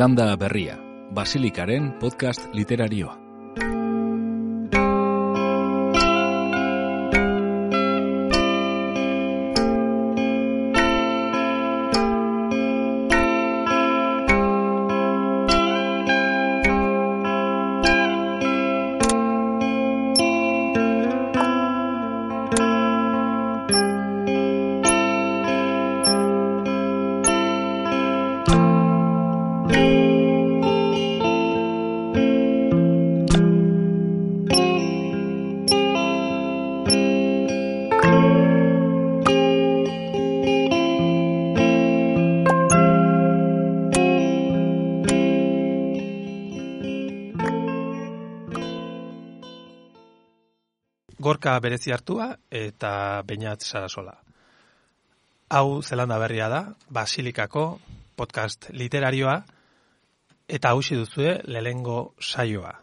Zelanda Berria, Basilikaren podcast literarioa. Berezi hartua eta bainat sarasola. Hau zelanda berria da, basilikako podcast literarioa, eta hausi duzue lehengo saioa.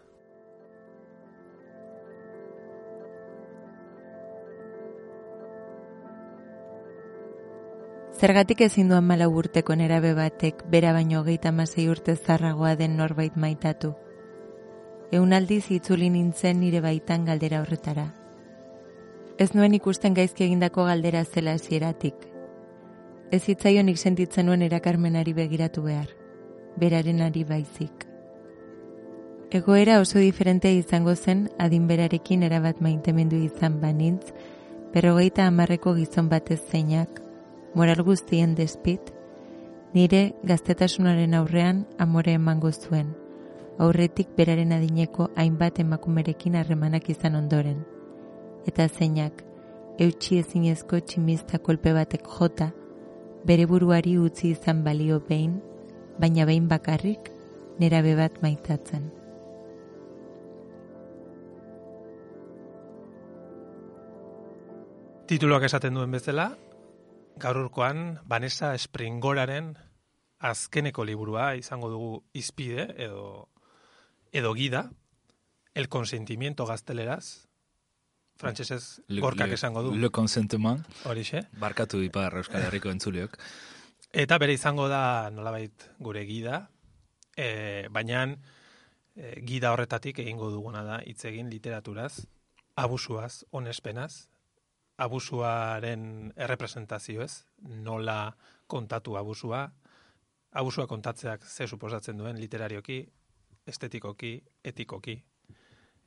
Zergatik ezin duan malau urteko nerabe batek bera baino geita masei urte zarragoa den norbait maitatu. Eun aldiz itzuli nintzen nire baitan galdera horretara. Ez nuen ikusten gaizki egindako galdera zela hasieratik. Ez hitzaionik sentitzen nuen erakarmenari begiratu behar, beraren ari baizik. Egoera oso diferente izango zen adin berarekin erabat maintemendu izan banintz, berrogeita hamarreko gizon batez zeinak, moral guztien despit, nire gaztetasunaren aurrean amore emango zuen, aurretik beraren adineko hainbat emakumerekin harremanak izan ondoren eta zeinak eutxi ezinezko tximista kolpe batek jota bere buruari utzi izan balio behin, baina behin bakarrik nera bebat maitatzen. Tituloak esaten duen bezala, gaur urkoan Vanessa Springoraren azkeneko liburua izango dugu izpide edo edo gida, el consentimiento gazteleraz, frantsesez gorkak esango du. Le consentement. Horixe. Barkatu ipar Euskal Herriko entzuleok. Eta bere izango da nolabait gure gida, e, baina e, gida horretatik egingo duguna da hitz egin literaturaz, abusuaz, onespenaz, abusuaren errepresentazioez, nola kontatu abusua, abusua kontatzeak ze suposatzen duen literarioki, estetikoki, etikoki,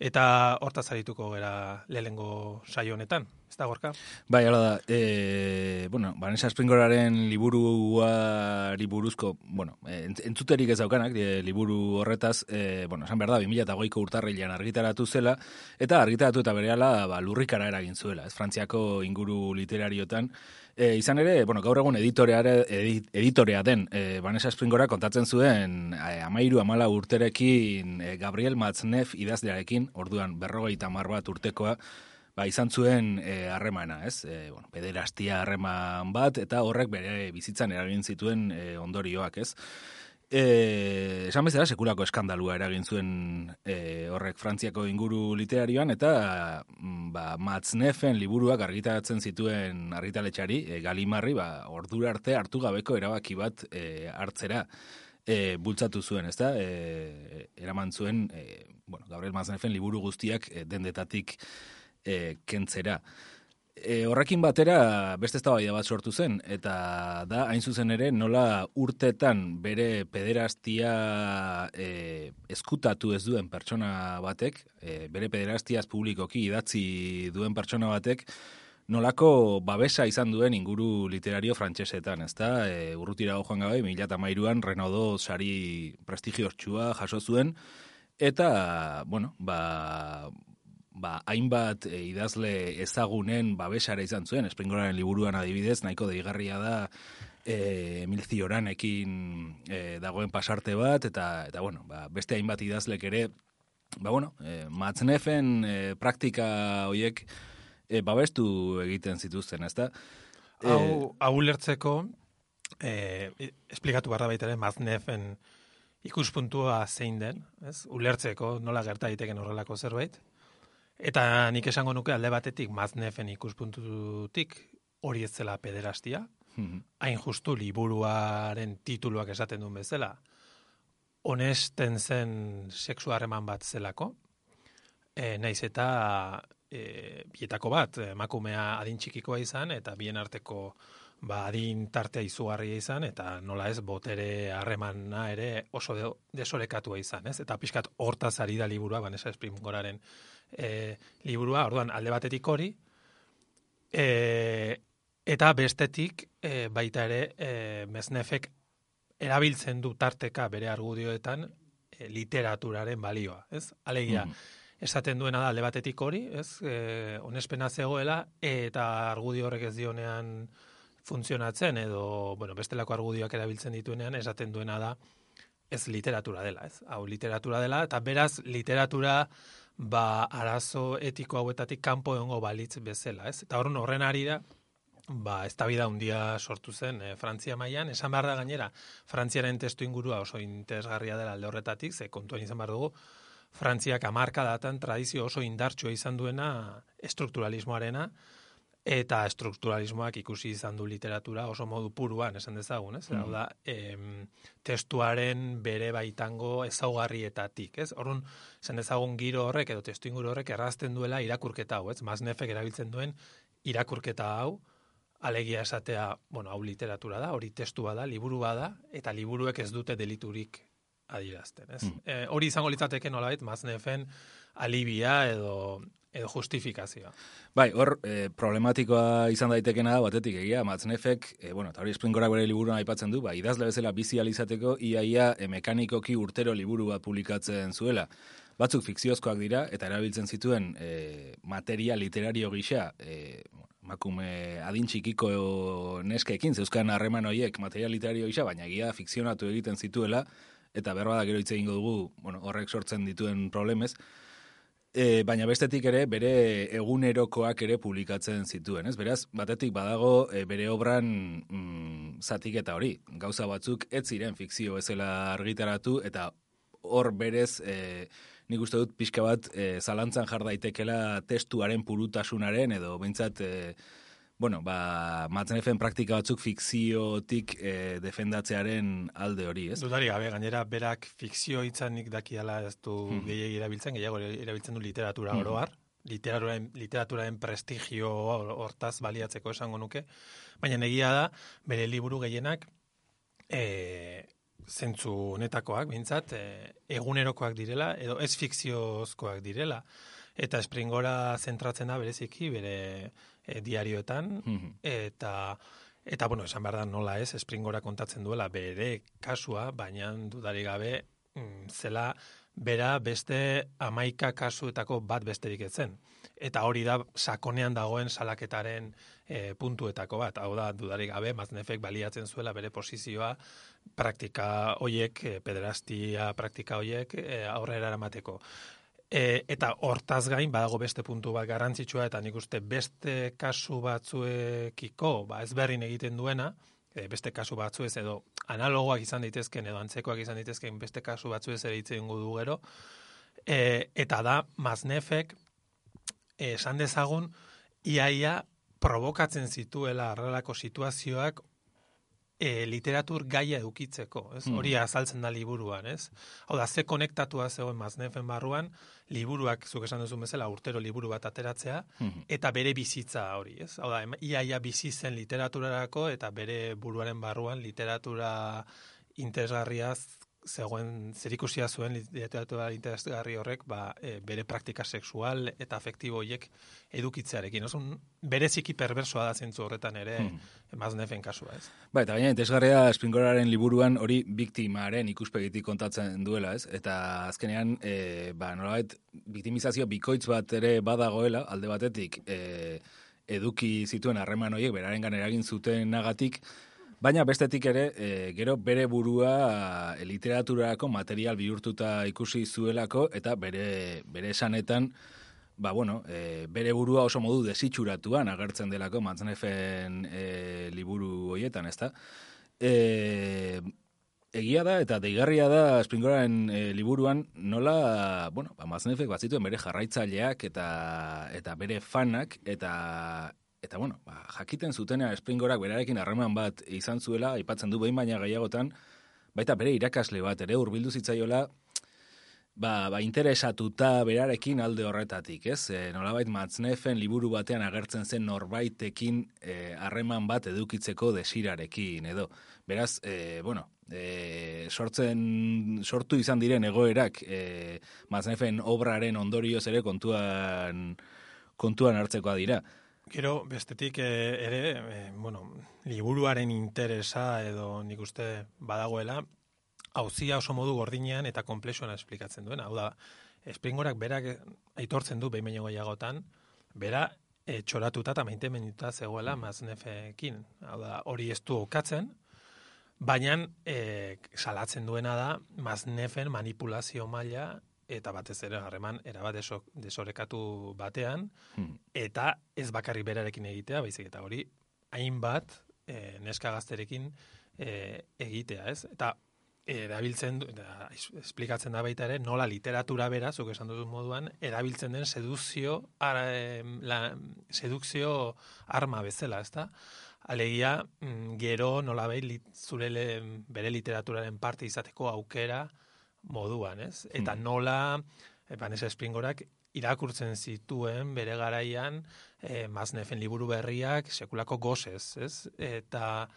Eta hortaz arituko gara lehengo saio honetan, ez da gorka? Bai, hala da, e, bueno, Vanessa Springoraren liburuari buruzko, bueno, entzuterik ez daukanak, e, liburu horretaz, e, bueno, esan behar da, 2008ko urtarrilean argitaratu zela, eta argitaratu eta berehala ba, lurrikara eragin zuela, ez frantziako inguru literariotan, E, izan ere, bueno, gaur egun editorea, editorea den e, Vanessa Springora kontatzen zuen e, amairu amala urterekin e, Gabriel Matznef idazlearekin, orduan berrogeita mar bat urtekoa, ba, izan zuen e, harremana, ez? E, bueno, pederastia harreman bat, eta horrek bere bizitzan eragin zituen e, ondorioak, ez? E, esan bezala, sekulako eskandalua eragin zuen e, horrek frantziako inguru literarioan, eta mm, ba, Matznefen liburuak argitaratzen zituen argitaletxari, e, Galimarri, ba, ordura arte hartu gabeko erabaki bat e, hartzera e, bultzatu zuen, ezta? E, eraman zuen, e, bueno, Gabriel Matznefen liburu guztiak e, dendetatik e, kentzera. E, horrekin batera beste eztabaida bat sortu zen eta da hain zuzen ere nola urtetan bere pederastia e, eskutatu ez duen pertsona batek, e, bere pederastiaz publikoki idatzi duen pertsona batek nolako babesa izan duen inguru literario frantsesetan, ezta? E, urrutira joan gabe 2013an Renaudó sari prestigiotsua jaso zuen eta bueno, ba ba, hainbat e, idazle ezagunen babesara izan zuen, Springoraren liburuan adibidez, nahiko deigarria da e, Emil Zioranekin e, dagoen pasarte bat, eta, eta bueno, ba, beste hainbat idazlek ere, ba, bueno, e, matznefen e, praktika hoiek e, babestu egiten zituzten, ezta? E, hau, hau lertzeko, e, esplikatu barra baita ere, matznefen ikuspuntua zein den, ez? Ulertzeko nola gerta daiteken horrelako zerbait. Eta nik esango nuke alde batetik maznefen ikuspuntutik hori ez zela pederastia, mhm. hain justu liburuaren tituluak esaten duen bezala, honesten zen sexu harreman bat zelako, e, naiz eta e, bietako bat, emakumea adin txikikoa izan, eta bien arteko ba, adin tartea izugarria izan, eta nola ez, botere harremana ere oso de, desorekatua izan, ez? Eta pixkat hortaz ari da liburua, Vanessa Springoraren e, liburua, orduan alde batetik hori, e, eta bestetik e, baita ere e, meznefek erabiltzen du tarteka bere argudioetan e, literaturaren balioa, ez? Alegia, mm esaten duena da alde batetik hori, ez? E, onespena zegoela eta argudio horrek ez dionean funtzionatzen edo bueno, bestelako argudioak erabiltzen dituenean esaten duena da ez literatura dela, ez? Hau literatura dela eta beraz literatura ba arazo etiko hauetatik kanpo egongo balitz bezala, ez? Eta horren horren ari da ba eztabaida handia sortu zen e, Frantzia mailan, esan behar da gainera Frantziaren testu ingurua oso interesgarria dela alde horretatik, ze kontuan izan behar dugu Frantziak amarka datan tradizio oso indartsua izan duena estrukturalismoarena, eta estrukturalismoak ikusi izan du literatura oso modu puruan, esan dezagun, ez? Mm. da, em, testuaren bere baitango ezaugarrietatik, ez? Orrun, esan dezagun giro horrek edo testu inguru horrek errazten duela irakurketa hau, ez? Maznefek erabiltzen duen irakurketa hau, alegia esatea, bueno, hau literatura da, hori testua da, liburua da, eta liburuek ez dute deliturik adierazten, ez? Mm. E, hori izango litzateke nolabait Maznefen alibia edo edo justifikazioa. Bai, hor, e, problematikoa izan daitekena da, batetik egia, Matznefek, e, bueno, eta hori Springorak bere liburuan aipatzen du, ba, idazle bezala bizi alizateko, iaia e, mekanikoki urtero liburu bat publikatzen zuela. Batzuk fikziozkoak dira, eta erabiltzen zituen e, materia literario gisa, e, makume adintxikiko neskeekin, zeuzkan harreman horiek materia literario gisa, baina egia fikzionatu egiten zituela, eta berba da gero hitz egingo dugu, bueno, horrek sortzen dituen problemez, E, baina bestetik ere bere egunerokoak ere publikatzen zituen, ez? Beraz, batetik badago e, bere obran mm, zatik eta hori, gauza batzuk ez ziren fikzio bezala argitaratu eta hor berez e, nik uste dut pixka bat e, zalantzan jar daitekela testuaren purutasunaren edo behintzat e, bueno, ba, matzenefen praktika batzuk fikziotik e, defendatzearen alde hori, ez? Dudari gabe, gainera, berak fikzio itzanik dakiala ez du hmm. gehiagi erabiltzen, gehiago erabiltzen du literatura hmm. oroar, literaturaren, literaturaren prestigio hortaz baliatzeko esango nuke, baina negia da, bere liburu gehienak, e, zentzu honetakoak, bintzat, e, egunerokoak direla, edo ez fikziozkoak direla, eta Springora zentratzen da bereziki, bere e, diarioetan, mhm. eta eta bueno, esan behar da nola ez, Springora kontatzen duela bere kasua, baina dudari gabe mm, zela bera beste amaika kasuetako bat besterik etzen. Eta hori da sakonean dagoen salaketaren e, puntuetako bat. Hau da, dudarik gabe, maznefek baliatzen zuela bere posizioa praktika hoiek, e, pederastia praktika hoiek e, aurrera eramateko. E, eta hortaz gain badago beste puntu bat garrantzitsua eta nik uste beste kasu batzuekiko ba ezberrin egiten duena, e, beste kasu batzuez edo analogoak izan daitezken edo antzekoak izan daitezken beste kasu batzuez ere hitze du gero. E, eta da Maznefek esan dezagun iaia provokatzen zituela arrelako situazioak e, literatur gaia edukitzeko, ez? Mm. Hori azaltzen da liburuan, ez? Hau da, ze konektatua zegoen maznefen barruan, liburuak, zuk esan duzu bezala, urtero liburu bat ateratzea, mm. eta bere bizitza hori, ez? Hau da, iaia bizi zen literaturarako, eta bere buruaren barruan literatura interesgarriaz zegoen zerikusia zuen literatura interesgarri horrek ba, e, bere praktika sexual eta afektibo hiek edukitzearekin. Osun, bereziki perversoa da zentzu horretan ere hmm. nefen kasua, ez? Ba, eta baina interesgarria Springoraren liburuan hori biktimaren ikuspegitik kontatzen duela, ez? Eta azkenean, e, ba, nolabait, biktimizazio bikoitz bat ere badagoela, alde batetik, e, eduki zituen harreman horiek, beraren eragin zuten nagatik, Baina bestetik ere, e, gero bere burua e, literaturako material bihurtuta ikusi zuelako, eta bere, bere esanetan, ba, bueno, e, bere burua oso modu desitxuratuan agertzen delako Matznefen e, liburu hoietan, ezta? E, egia da, eta deigarria da Springoraren e, liburuan, nola, bueno, ba, Matznefek batzituen bere jarraitzaileak eta, eta bere fanak, eta eta bueno, ba, jakiten zutena Springorak berarekin harreman bat izan zuela, aipatzen du behin baina gehiagotan, baita bere irakasle bat ere hurbildu zitzaiola ba, ba interesatuta berarekin alde horretatik, ez? E, nolabait Matznefen liburu batean agertzen zen norbaitekin e, harreman bat edukitzeko desirarekin edo. Beraz, e, bueno, e, sortzen sortu izan diren egoerak e, Matznefen obraren ondorioz ere kontuan kontuan hartzekoa dira. Gero, bestetik ere, e, bueno, liburuaren interesa edo nik uste badagoela, hauzia oso modu gordinean eta komplexuan esplikatzen duena. Hau da, Springorak berak aitortzen du behin baino gehiagotan, bera e, txoratuta eta mainte menuta zegoela mm. maznefekin. Hau da, hori ez du okatzen, baina e, salatzen duena da maznefen manipulazio maila eta batez ere harreman erabat desorekatu batean, mm. eta ez bakarri berarekin egitea, baizik eta hori hainbat e, neska gazterekin e, egitea, ez? Eta erabiltzen du, da, esplikatzen da baita ere, nola literatura bera, zuk esan duzu moduan, erabiltzen den seduzio, ara, la, sedukzio arma bezala, ezta? Alegia, mm, gero nola behi zure bere literaturaren parte izateko aukera moduan, ez? Eta hmm. nola, Vanessa Springorak, irakurtzen zituen bere garaian, e, maznefen liburu berriak, sekulako gozez, ez? Eta,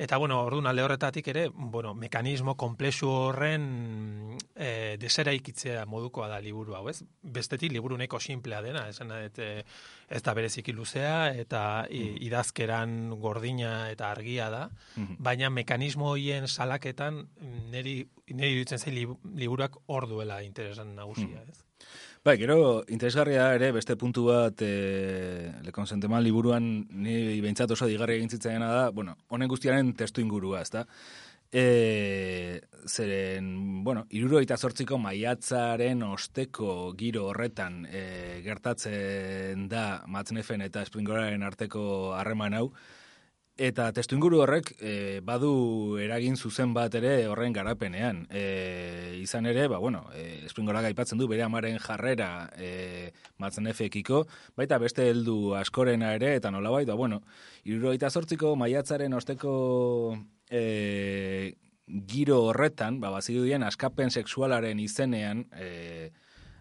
Eta, bueno, orduan alde horretatik ere, bueno, mekanismo komplexu horren e, desera ikitzea modukoa da liburu hau, ez? Bestetik, liburu neko simplea dena, esan et, ez da bereziki luzea, eta mm. idazkeran gordina eta argia da, mm-hmm. baina mekanismo hoien salaketan niri, niri dutzen zain liburuak orduela interesan nagusia, mm. ez? Bai, gero, interesgarria ere, beste puntu bat, e, lekonsenteman liburuan, ni behintzat oso digarri egin zitzaiena da, bueno, honen guztiaren testu ingurua, ez da? E, zeren, bueno, iruro eta zortziko maiatzaren osteko giro horretan e, gertatzen da Matznefen eta Springoraren arteko harreman hau, Eta testu inguru horrek e, badu eragin zuzen bat ere horren garapenean. E, izan ere, ba, bueno, e, espringorak aipatzen du bere amaren jarrera e, matzen efekiko, baita beste heldu askorena ere, eta nola baita, ba, bueno, iruro eta zortziko maiatzaren osteko e, giro horretan, ba, bazidu dien, askapen sexualaren izenean, e,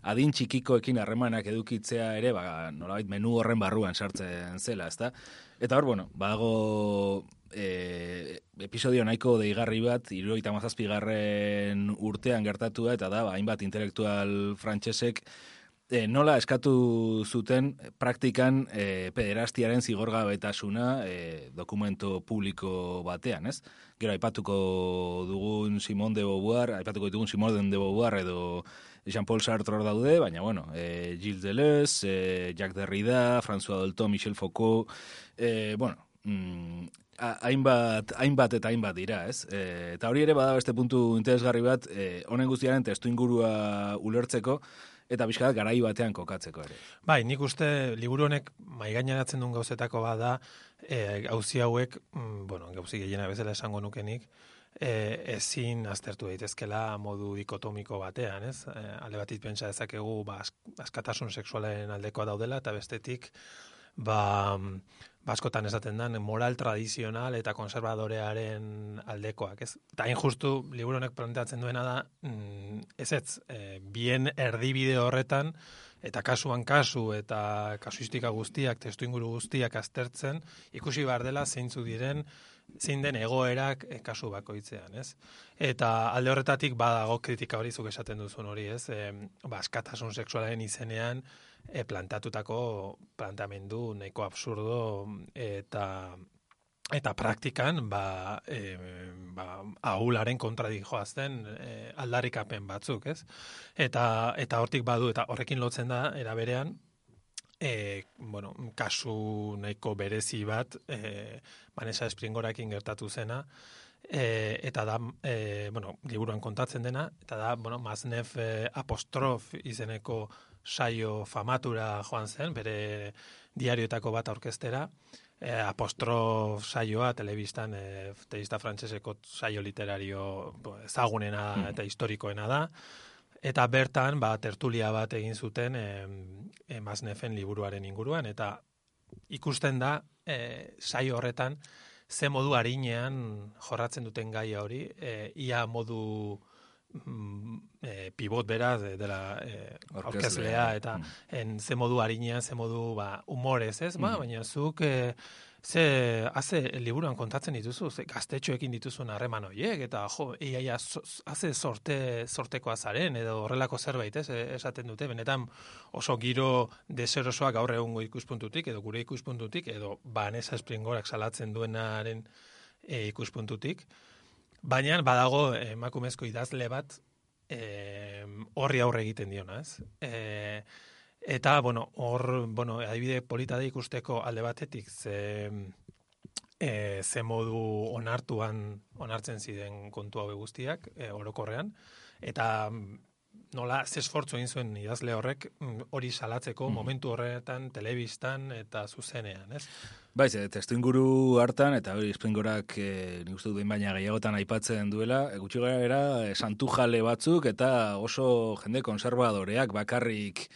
adin txikikoekin harremanak edukitzea ere, ba, nolabait menu horren barruan sartzen zela, ezta? Eta hor, bueno, bago e, episodio nahiko deigarri bat, iruroita mazazpigarren urtean gertatu da, eta da, ba, hainbat intelektual frantsesek e, nola eskatu zuten praktikan e, pederastiaren zigorgabetasuna e, dokumento publiko batean, ez? Gero, aipatuko dugun Simon de Beauvoir, aipatuko dugun Simon de Beauvoir edo Jean-Paul Sartre daude, baina, bueno, e, Gilles Deleuze, e, Jacques Derrida, François Dolto, Michel Foucault, e, bueno, mm, hainbat, hainbat eta hainbat dira, ez? E, eta hori ere bada beste puntu interesgarri bat, e, honen guztiaren testu ingurua ulertzeko, eta bizkadak garai batean kokatzeko ere. Bai, nik uste liburu honek maigaineratzen duen gauzetako bada, e, gauzi hauek, mm, bueno, gauzi gehiena bezala esango nukenik, e, ezin aztertu daitezkela modu dikotomiko batean, ez? E, alde batit pentsa dezakegu ba, askatasun sexualen aldekoa daudela eta bestetik ba baskotan esaten den moral tradizional eta konservadorearen aldekoak, ez? Ta injustu liburu honek planteatzen duena da, mm, ez ez, e, bien erdibide horretan eta kasuan kasu eta kasuistika guztiak, testu inguru guztiak aztertzen, ikusi bar dela zeintzu diren zein den egoerak e, kasu bakoitzean, ez? Eta alde horretatik badago kritika hori zuk esaten duzun hori, ez? E, ba, askatasun sexualaren izenean e, plantatutako plantamendu nahiko absurdo eta eta praktikan ba, e, ba ahularen kontra dijoazten e, aldarikapen batzuk, ez? Eta eta hortik badu eta horrekin lotzen da era berean e, bueno, kasu nahiko berezi bat, e, Vanessa Springorakin gertatu zena, e, eta da, e, bueno, liburuan kontatzen dena, eta da, bueno, Maznef e, apostrof izeneko saio famatura joan zen, bere diarioetako bat aurkestera, e, apostrof saioa telebistan, e, telebista frantseseko saio literario ezagunena hmm. eta historikoena da, Eta bertan, ba, tertulia bat egin zuten emaznefen liburuaren inguruan, eta ikusten da, e, sai horretan, ze modu harinean jorratzen duten gaia hori, e, ia modu e, pivot bera de, dela e, orkeslea eta mm. en ze modu harinean, ze modu ba, humorez, ez? Ba, mm. baina zuk... E, Ze, haze, liburuan kontatzen dituzu, ze, gaztetxoekin dituzun harreman horiek, eta, jo, iaia, haze sorte, sortekoa zaren, edo horrelako zerbait, ez, esaten dute, benetan oso giro deserosoak gaur egungo ikuspuntutik, edo gure ikuspuntutik, edo Vanessa Springorak salatzen duenaren e, ikuspuntutik, baina badago emakumezko idazle bat horri aurre egiten diona, ez? E, Eta, bueno, hor, bueno, adibide polita da ikusteko alde batetik, ze, e, ze modu onartuan, onartzen ziren kontu hau guztiak, e, orokorrean, eta nola, ze esfortzu egin zuen idazle horrek mm, hori salatzeko mm. momentu horretan, telebistan eta zuzenean, ez? Baiz, e, testu inguru hartan, eta hori espringorak e, nik uste duen baina gehiagotan aipatzen duela, e, gutxi gara era, e, santu jale batzuk eta oso jende konservadoreak bakarrik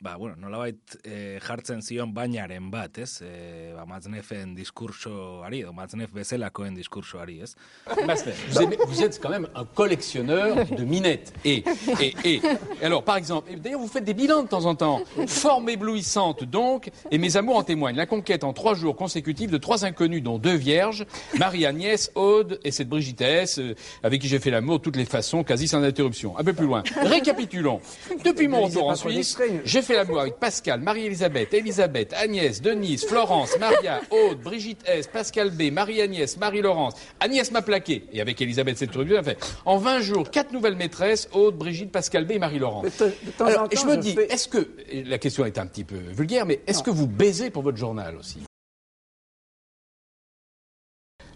ba, bueno, nolabait e, jartzen zion bainaren bat, ez? E, ba, Maznefen diskursoari, edo Maznef bezelakoen diskursoari, ez? Vous, êtes, vous êtes quand même un collectionneur de minettes. Et, et, et, alors, par exemple, d'ailleurs, vous faites des bilans de temps en temps. Forme éblouissante, donc, et mes amours en témoignent. La conquête en trois jours consécutifs de trois inconnus, dont deux vierges, Marie-Agnès, Aude et cette Brigitte S, euh, avec qui j'ai fait l'amour de toutes les façons, quasi sans interruption. Un peu plus loin. Récapitulons. Depuis mon retour en Suisse, j'ai fait l'amour avec Pascal, Marie-Elisabeth, Elisabeth, Agnès, Denise, Florence, Maria, Aude, Brigitte S, Pascal B, Marie-Agnès, Marie-Laurence. Agnès m'a plaqué. Et avec Elisabeth, c'est tout bien fait. En 20 jours, quatre nouvelles maîtresses, Aude, Brigitte, Pascal B et Marie-Laurence. Alors, et je me dis, est-ce que, la question est un petit peu vulgaire, mais est-ce que vous baisez pour votre journal aussi?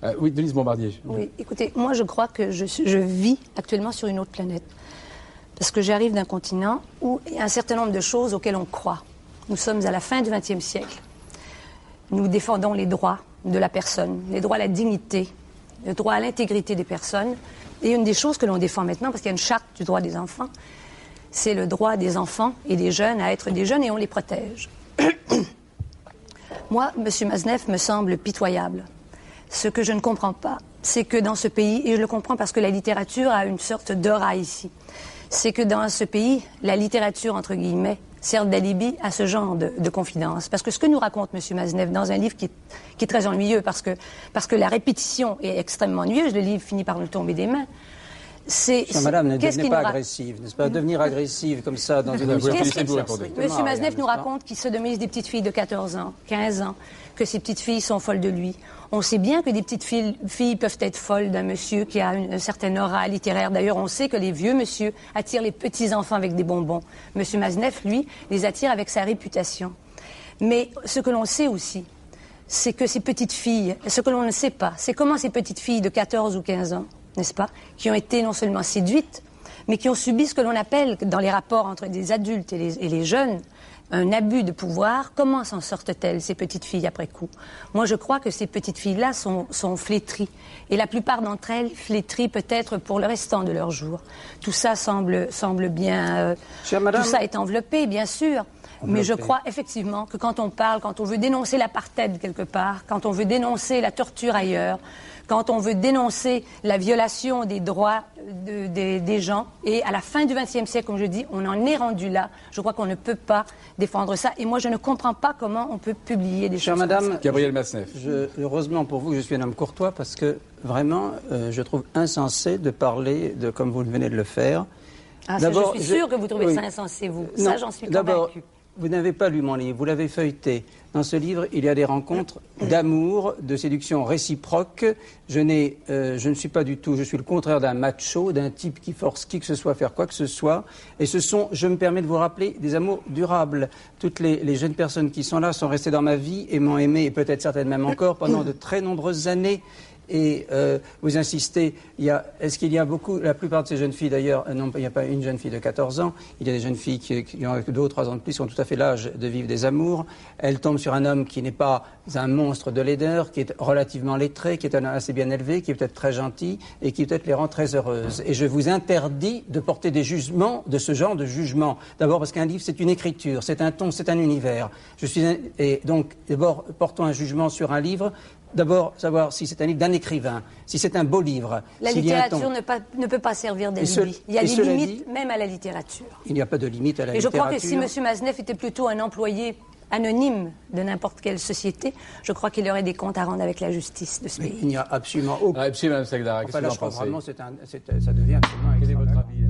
Euh, oui, Denise Bombardier. Oui, écoutez, moi je crois que je, je vis actuellement sur une autre planète parce que j'arrive d'un continent où il y a un certain nombre de choses auxquelles on croit. Nous sommes à la fin du XXe siècle. Nous défendons les droits de la personne, les droits à la dignité, le droit à l'intégrité des personnes. Et une des choses que l'on défend maintenant, parce qu'il y a une charte du droit des enfants, c'est le droit des enfants et des jeunes à être des jeunes et on les protège. Moi, M. Maznev me semble pitoyable. Ce que je ne comprends pas, c'est que dans ce pays, et je le comprends parce que la littérature a une sorte d'aura ici, c'est que dans ce pays, la littérature, entre guillemets, sert d'alibi à ce genre de, de confidence. Parce que ce que nous raconte M. Maznev dans un livre qui est, qui est très ennuyeux, parce que, parce que la répétition est extrêmement ennuyeuse, le livre finit par nous tomber des mains, c'est. Madame, ne devenez pas agressive, n'est-ce pas? Devenir agressive comme ça dans une émission. Monsieur Maznev nous raconte qu'il se sodomise des petites filles de 14 ans, 15 ans, que ces petites filles sont folles de lui. On sait bien que des petites filles, filles peuvent être folles d'un monsieur qui a une, certaine aura littéraire. D'ailleurs, on sait que les vieux monsieur attirent les petits enfants avec des bonbons. Monsieur Maznev, lui, les attire avec sa réputation. Mais ce que l'on sait aussi, c'est que ces petites filles, ce que l'on ne sait pas, c'est comment ces petites filles de 14 ou 15 ans n'est-ce pas, qui ont été non seulement séduites, mais qui ont subi ce que l'on appelle, dans les rapports entre des adultes et les, jeunes, un abus de pouvoir. Comment s'en sortent-elles, ces petites filles, après coup? Moi, je crois que ces petites filles-là sont, flétries. Et la plupart d'entre elles flétries peut-être pour le restant de leur jour. Tout ça semble, semble bien... Euh, tout ça est enveloppé, bien sûr. Mais je crois effectivement que quand on parle, quand on veut dénoncer l'apartheid quelque part, quand on veut dénoncer la torture ailleurs, quand on veut dénoncer la violation des droits de, de, des gens. Et à la fin du XXe siècle, comme je dis, on en est rendu là. Je crois qu'on ne peut pas défendre ça. Et moi, je ne comprends pas comment on peut publier des Chère choses Madame, comme ça. Gabriel Masneff. Je, heureusement pour vous, je suis un homme courtois parce que vraiment, euh, je trouve insensé de parler de comme vous venez de le faire. Ah, ça, je suis sûr que vous trouvez oui. ça insensé, vous. Ça, j'en suis convaincu. Vous n'avez pas lu mon livre, vous l'avez feuilleté. Dans ce livre, il y a des rencontres d'amour, de séduction réciproque. Je, euh, je ne suis pas du tout, je suis le contraire d'un macho, d'un type qui force qui que ce soit à faire quoi que ce soit. Et ce sont, je me permets de vous rappeler, des amours durables. Toutes les, les jeunes personnes qui sont là sont restées dans ma vie et m'ont aimé, et peut-être certaines même encore, pendant de très nombreuses années et euh, vous insistez, est-ce qu'il y a beaucoup, la plupart de ces jeunes filles d'ailleurs, euh, non, il n'y a pas une jeune fille de 14 ans, il y a des jeunes filles qui, ont deux ou trois ans de plus, qui ont tout à fait l'âge de vivre des amours. Elles tombent sur un homme qui n'est pas un monstre de laideur, qui est relativement lettré, qui est assez bien élevé, qui est peut-être très gentil et qui peut-être les rend très heureuses. Et je vous interdis de porter des jugements, de ce genre de jugement. D'abord parce qu'un livre, c'est une écriture, c'est un ton, c'est un univers. Je suis et donc, d'abord, portons un jugement sur un livre d'abord savoir si c'est un livre d'un écrivain, si c'est un beau livre. La s'il y a un ton. littérature ne, pas- ne peut pas servir d'alibi. Il y a des limites dit- même à la littérature. Il n'y a pas de limite à la Et je crois littérature. que si M. Maznev était plutôt un employé anonyme de n'importe quelle société, je crois qu'il aurait des comptes à rendre avec la justice de ce Mais pays. il n'y a absolument aucun. Ah, qu'est-ce Enfin, que là, vous je en crois pensez vraiment, c'est un, c'est- ça devient absolument Quel est votre avis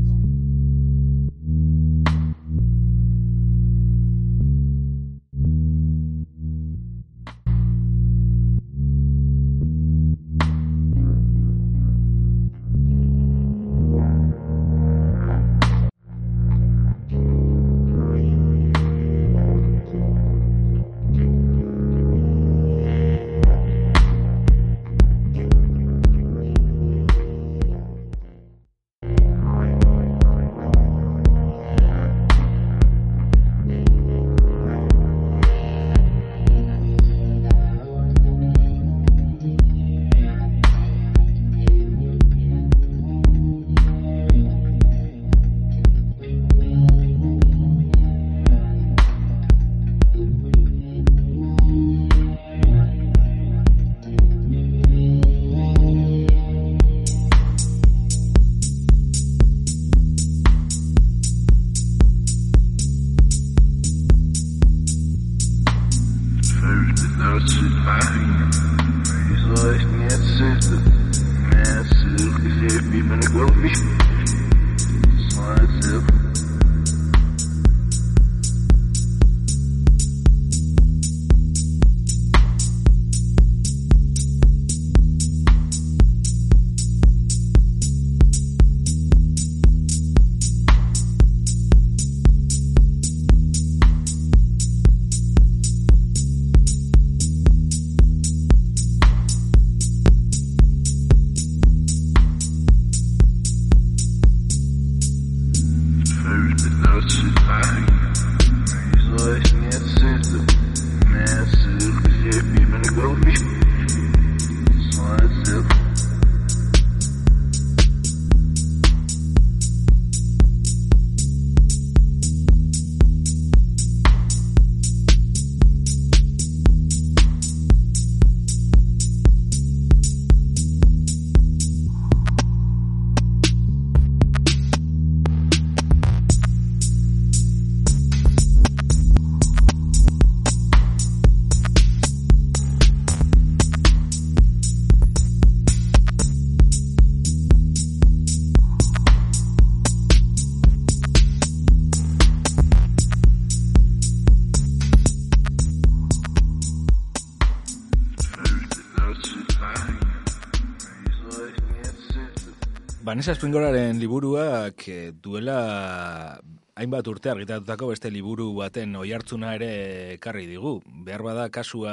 Vanessa Springoraren liburuak eh, duela hainbat urte argitatutako beste liburu baten oihartzuna ere ekarri digu. Behar bada kasua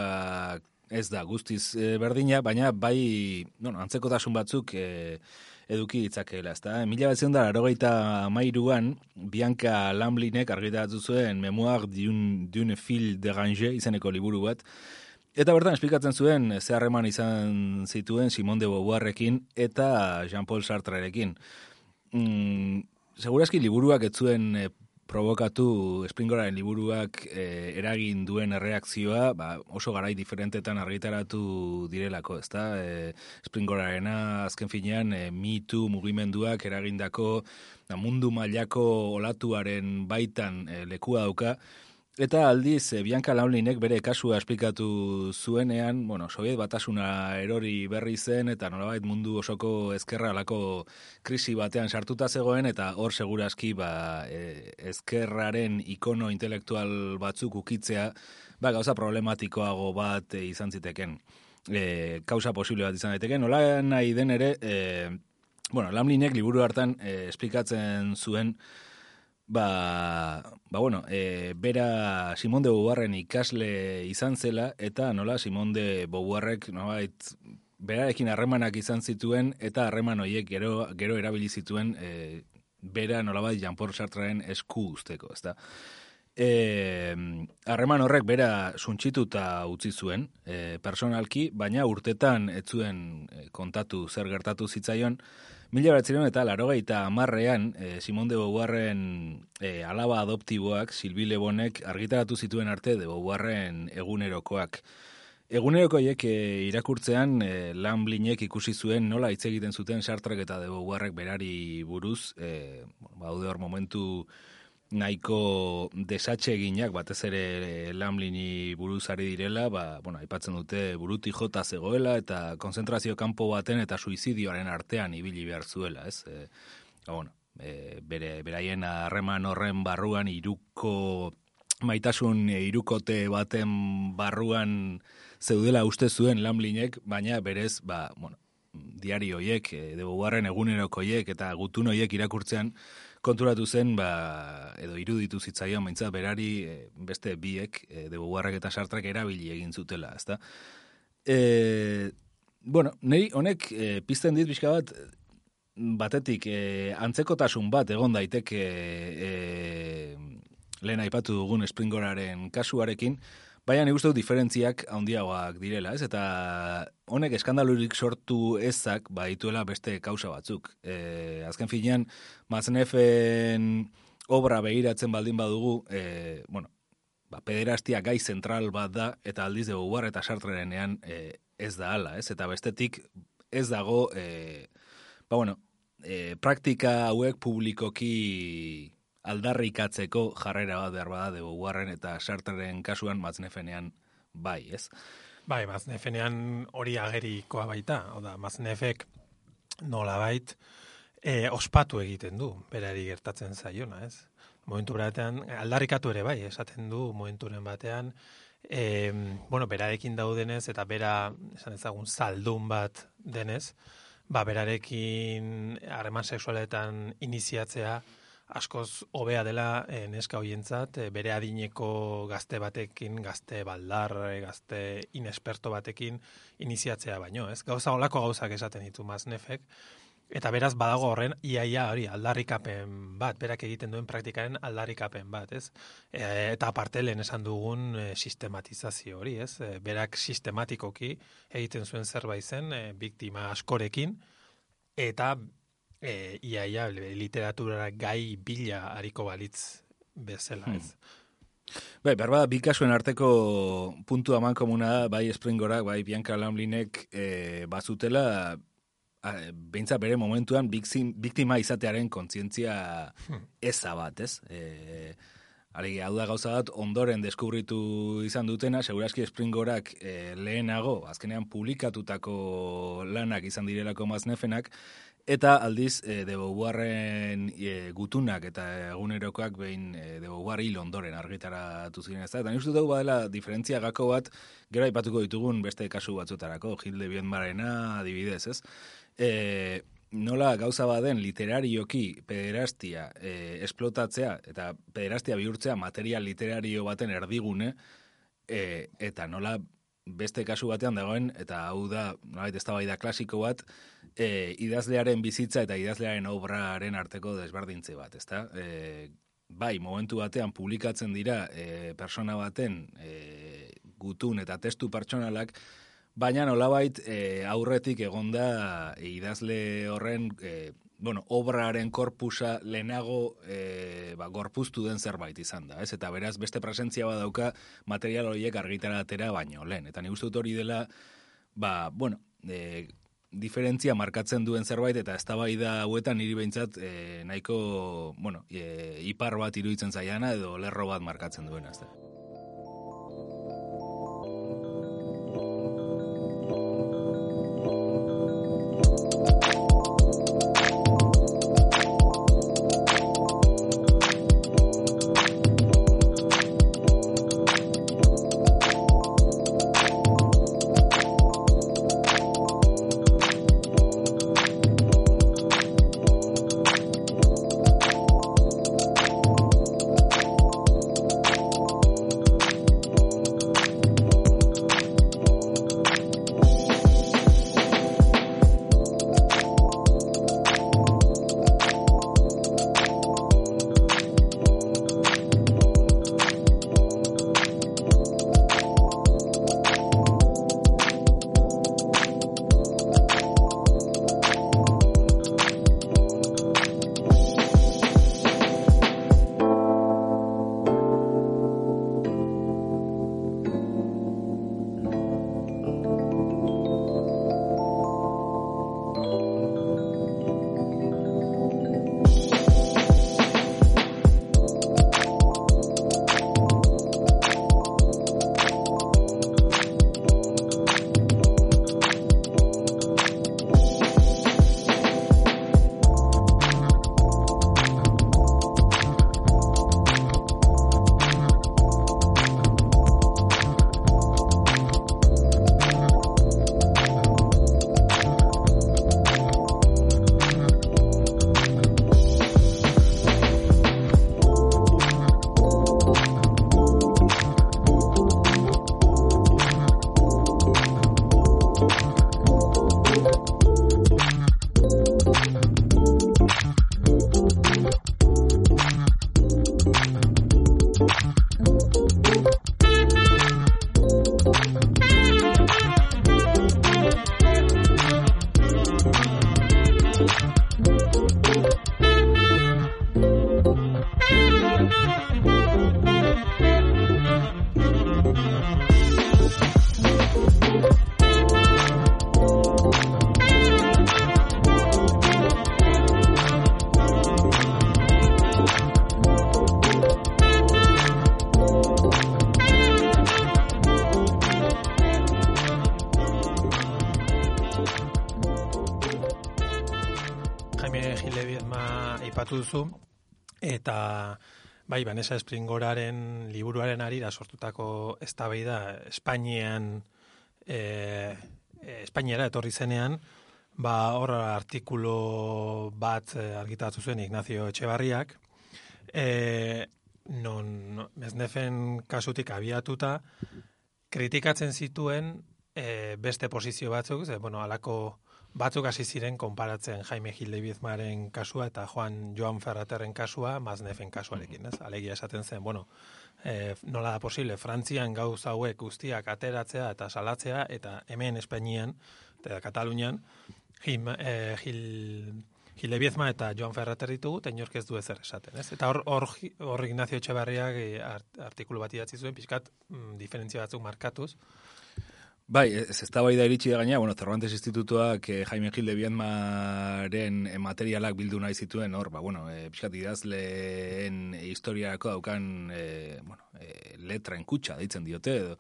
ez da guztiz eh, berdina, baina bai bueno, antzekotasun batzuk eh, eduki ditzakeela. Ezta? Mila batzion da, arogeita mairuan, Bianca Lamblinek argitaratu zuen Memoir d'une d'une fille de Ranger izeneko liburu bat, Eta bertan esplikatzen zuen ze harreman izan zituen Simone de Beauvoirrekin eta Jean-Paul Sartrerekin. Mm, segurazki liburuak ez zuen eh, provokatu Springoraren liburuak eh, eragin duen erreakzioa, ba, oso garai diferentetan argitaratu direlako, ezta? E, Springorarena azken finean e, Me Too mugimenduak eragindako da, mundu mailako olatuaren baitan e, lekua dauka, Eta aldiz, eh, Bianca Launlinek bere kasua esplikatu zuenean, bueno, Soviet batasuna erori berri zen, eta nolabait mundu osoko ezkerra alako krisi batean sartuta zegoen, eta hor segurazki ba, e, ezkerraren ikono intelektual batzuk ukitzea, ba, gauza problematikoago bat e, izan ziteken. E, kausa posible bat izan daiteke. Nola nahi den ere, e, bueno, Lamlinek liburu hartan e, esplikatzen zuen, Ba, ba bueno, e, bera Simon de Beauvoirren ikasle izan zela, eta nola Simon de Beauvoirrek nolabait berarekin harremanak izan zituen, eta harreman horiek gero, gero erabili zituen e, bera nolabait Jean-Paul Sartreren esku usteko, ezta? E, harreman horrek bera suntxituta utzi zuen, e, personalki, baina urtetan ez zuen e, kontatu zer gertatu zitzaion, Mila beratzerion eta larogeita amarrean, e, Simon de Beauvoirren e, alaba adoptiboak, Silbi Lebonek argitaratu zituen arte de Beauvoirren egunerokoak. Egunerokoiek e, irakurtzean e, lan blinek ikusi zuen nola hitz egiten zuten sartrek eta deboguarrek berari buruz, e, baude hor momentu nahiko desatxe eginak, batez ere e, Lamlini buruz ari direla, ba, bueno, aipatzen dute buruti jota zegoela eta konzentrazio kanpo baten eta suizidioaren artean ibili behar zuela, ez? E, ba, bueno, e, bere, beraien harreman horren barruan iruko maitasun e, irukote baten barruan zeudela uste zuen lamlinek, baina berez, ba, bueno, diari hoiek, e, debogarren egunerokoiek eta gutun hoiek irakurtzean konturatu zen, ba, edo iruditu zitzaion, baintza berari e, beste biek, e, debogarrek eta sartrak erabili egin zutela, ezta? E, bueno, nei honek e, pizten dit bizka bat, batetik e, antzekotasun bat egon daiteke e, lehen aipatu dugun Springoraren kasuarekin, Baina nik uste diferentziak handiagoak direla, ez? Eta honek eskandalurik sortu ezak baituela beste kausa batzuk. E, azken finean, Maznefen obra behiratzen baldin badugu, e, bueno, ba, pederastia gai zentral bat da, eta aldiz dugu guar eta sartrerenean e, ez da ala, ez? Eta bestetik ez dago, e, ba, bueno, e, praktika hauek publikoki aldarrikatzeko jarrera bat behar bada dugu guarren eta sarteren kasuan maznefenean bai, ez? Bai, maznefenean hori agerikoa baita, oda, maznefek nola bait, e, ospatu egiten du, berari gertatzen zaiona, ez? Momentu batean, aldarrikatu ere bai, esaten du, momenturen batean, e, bueno, berarekin daudenez, eta bera, esan ezagun, saldun bat denez, ba, berarekin harreman sexualetan iniziatzea, askoz hobea dela e, neska hoientzat e, bere adineko gazte batekin, gazte baldar, e, gazte inesperto batekin iniziatzea baino, ez? Gauza olako gauzak esaten ditu maznefek, eta beraz badago horren iaia hori aldarrikapen bat, berak egiten duen praktikaren aldarrikapen bat, ez? E, eta aparte lehen esan dugun e, sistematizazio hori, ez? E, berak sistematikoki egiten zuen zerbait zen, e, biktima askorekin, eta e, ia, ia, literaturara gai bila hariko balitz bezala, hmm. ez. Bai, berba, bi kasuen arteko puntu aman komuna da, bai Springorak, bai Bianca Lamlinek e, bazutela, a, beintza bere momentuan biktima izatearen kontzientzia hmm. eza bat, ez? E, Alegi, hau da gauza bat, ondoren deskubritu izan dutena, seguraski Springorak e, lehenago, azkenean publikatutako lanak izan direlako maznefenak, Eta aldiz, e, de Beauvoirren e, gutunak eta egunerokoak behin e, de Beauvoir hil ondoren argitaratu ziren ez da. Eta nizutu dugu badela diferentzia gako bat, gero aipatuko ditugun beste kasu batzutarako, Gilde Bienbarena adibidez, ez? E, nola gauza baden literarioki pederastia e, esplotatzea eta pederastia bihurtzea material literario baten erdigune, e, eta nola beste kasu batean dagoen, eta hau da, nolait ez da klasiko bat, e, idazlearen bizitza eta idazlearen obraren arteko desberdintze bat, ezta? E, bai, momentu batean publikatzen dira e, persona baten e, gutun eta testu pertsonalak, baina nolabait e, aurretik egonda idazle horren e, bueno, obraren korpusa lehenago e, ba, gorpuztu den zerbait izan da, ez? Eta beraz, beste presentzia badauka material horiek argitara atera baino, lehen. Eta ni uste hori dela, ba, bueno, e, diferentzia markatzen duen zerbait eta eztabaida hauetan niri behintzat e, nahiko, bueno, e, ipar bat iruditzen zaiana edo lerro bat markatzen duena, ez duzu, eta bai, Vanessa Springoraren liburuaren arira sortutako eztabaida Espainian e, e, Espainiara etorri zenean, ba hor artikulu bat eh, argitaratu zuen Ignacio Etxebarriak, e, non no, meznefen kasutik abiatuta, kritikatzen zituen e, beste posizio batzuk, ze, bueno, alako batzuk hasi ziren konparatzen Jaime Gil de Bizmaren kasua eta Juan Joan Ferraterren kasua Maznefen kasuarekin, ez? Alegia esaten zen, bueno, e, nola da posible, Frantzian gauz hauek guztiak ateratzea eta salatzea, eta hemen Espainian, eta Katalunian, Gil, e, Gil, Gil de Bizma eta Joan Ferrater ditugu, eta inork ez du ezer esaten, ez? Eta hor, hor, hor Ignacio Etxebarriak e, art, artikulu bat idatzi zuen, pixkat, mm, diferentzia batzuk markatuz, Bai, ez ez da bai iritsi da gaina, bueno, Cervantes Institutuak eh, Jaime Gil de Bienmaren eh, materialak bildu nahi zituen, hor, ba, bueno, eh, pixkat idazleen historiako daukan, eh, bueno, eh, letra en kutsa, deitzen diote, edo,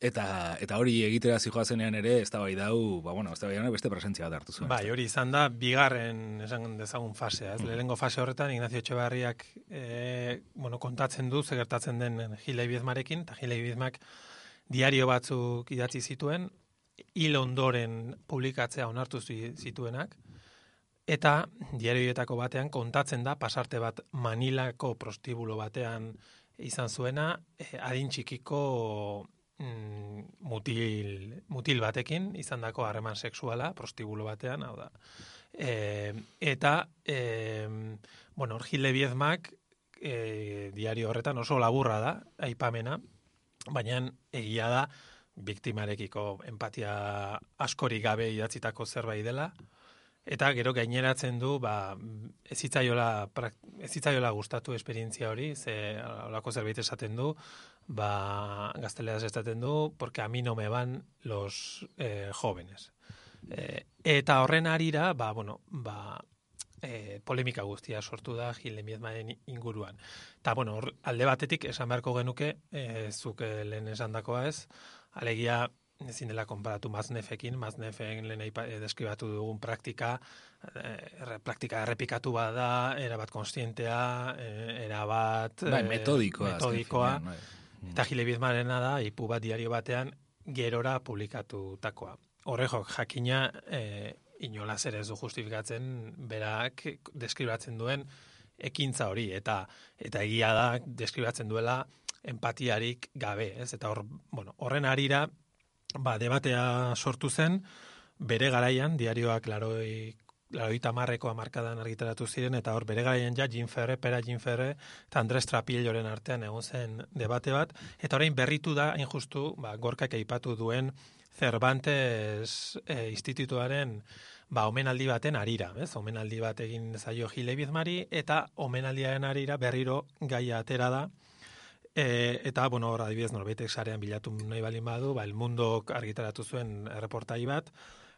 eta, eta hori egitera zijoa zenean ere, ez da bai dau, ba, bueno, ez da bai beste presentzia bat hartu zuen. Bai, hori izan da, bigarren esan dezagun fasea. Ez? Lehenengo fase horretan, Ignacio Etxebarriak e, bueno, kontatzen du, zegertatzen den Gilei Bizmarekin, eta Gilei Bizmak diario batzuk idatzi zituen, hil ondoren publikatzea onartu zi- zituenak, eta diarioetako batean kontatzen da, pasarte bat Manilako prostibulo batean izan zuena, eh, adin txikiko mm, mutil, mutil batekin, izan dako harreman sexuala, prostibulo batean, hau da. E, eta, e, bueno, Gile Biezmak, e, diario horretan oso laburra da, aipamena, baina egia da, biktimarekiko empatia askorik gabe idatzitako zerbait dela, eta gero gaineratzen du, ba, ez hitzaiola, prak- ez hitzaiola gustatu esperientzia hori, ze olako zerbait esaten du, ba, gazteleaz esaten du, porque a mí no me van los eh, jóvenes. Eh, eta horren arira, ba, bueno, ba, eh, polemika guztia sortu da Gil Miezmaren inguruan. Eta, bueno, hor, alde batetik esan beharko genuke, eh, zuk eh, lehen esandakoa ez, alegia ezin dela konparatu Maznefekin, Maznefen lehen eh, deskribatu dugun praktika, eh, erre- praktika errepikatu bada, erabat konstientea, eh, erabat... Bai, eh, metodikoa. metodikoa, finean, bai. Eta Gile Bizmarena da, ipu bat diario batean, gerora publikatutakoa. Horrejok, jakina, e, inolaz ere ez du justifikatzen, berak deskribatzen duen ekintza hori, eta eta egia da, deskribatzen duela empatiarik gabe, ez? Eta hor, bueno, horren arira, ba, debatea sortu zen, bere garaian, diarioak laroi laroita marreko amarkadan argitaratu ziren, eta hor bere garaian ja Jim Ferre, pera Jim Ferre, eta Andres Trapilloren artean egon zen debate bat, eta orain berritu da, hain justu, ba, gorkak aipatu duen Cervantes e, institutuaren ba, omenaldi baten arira, ez? Omenaldi bat egin zaio Gile Bizmari, eta omenaldiaren arira berriro gaia atera da, E, eta, bueno, hor adibidez norbaitek sarean bilatu nahi balin badu, ba, el mundo argitaratu zuen reportai bat,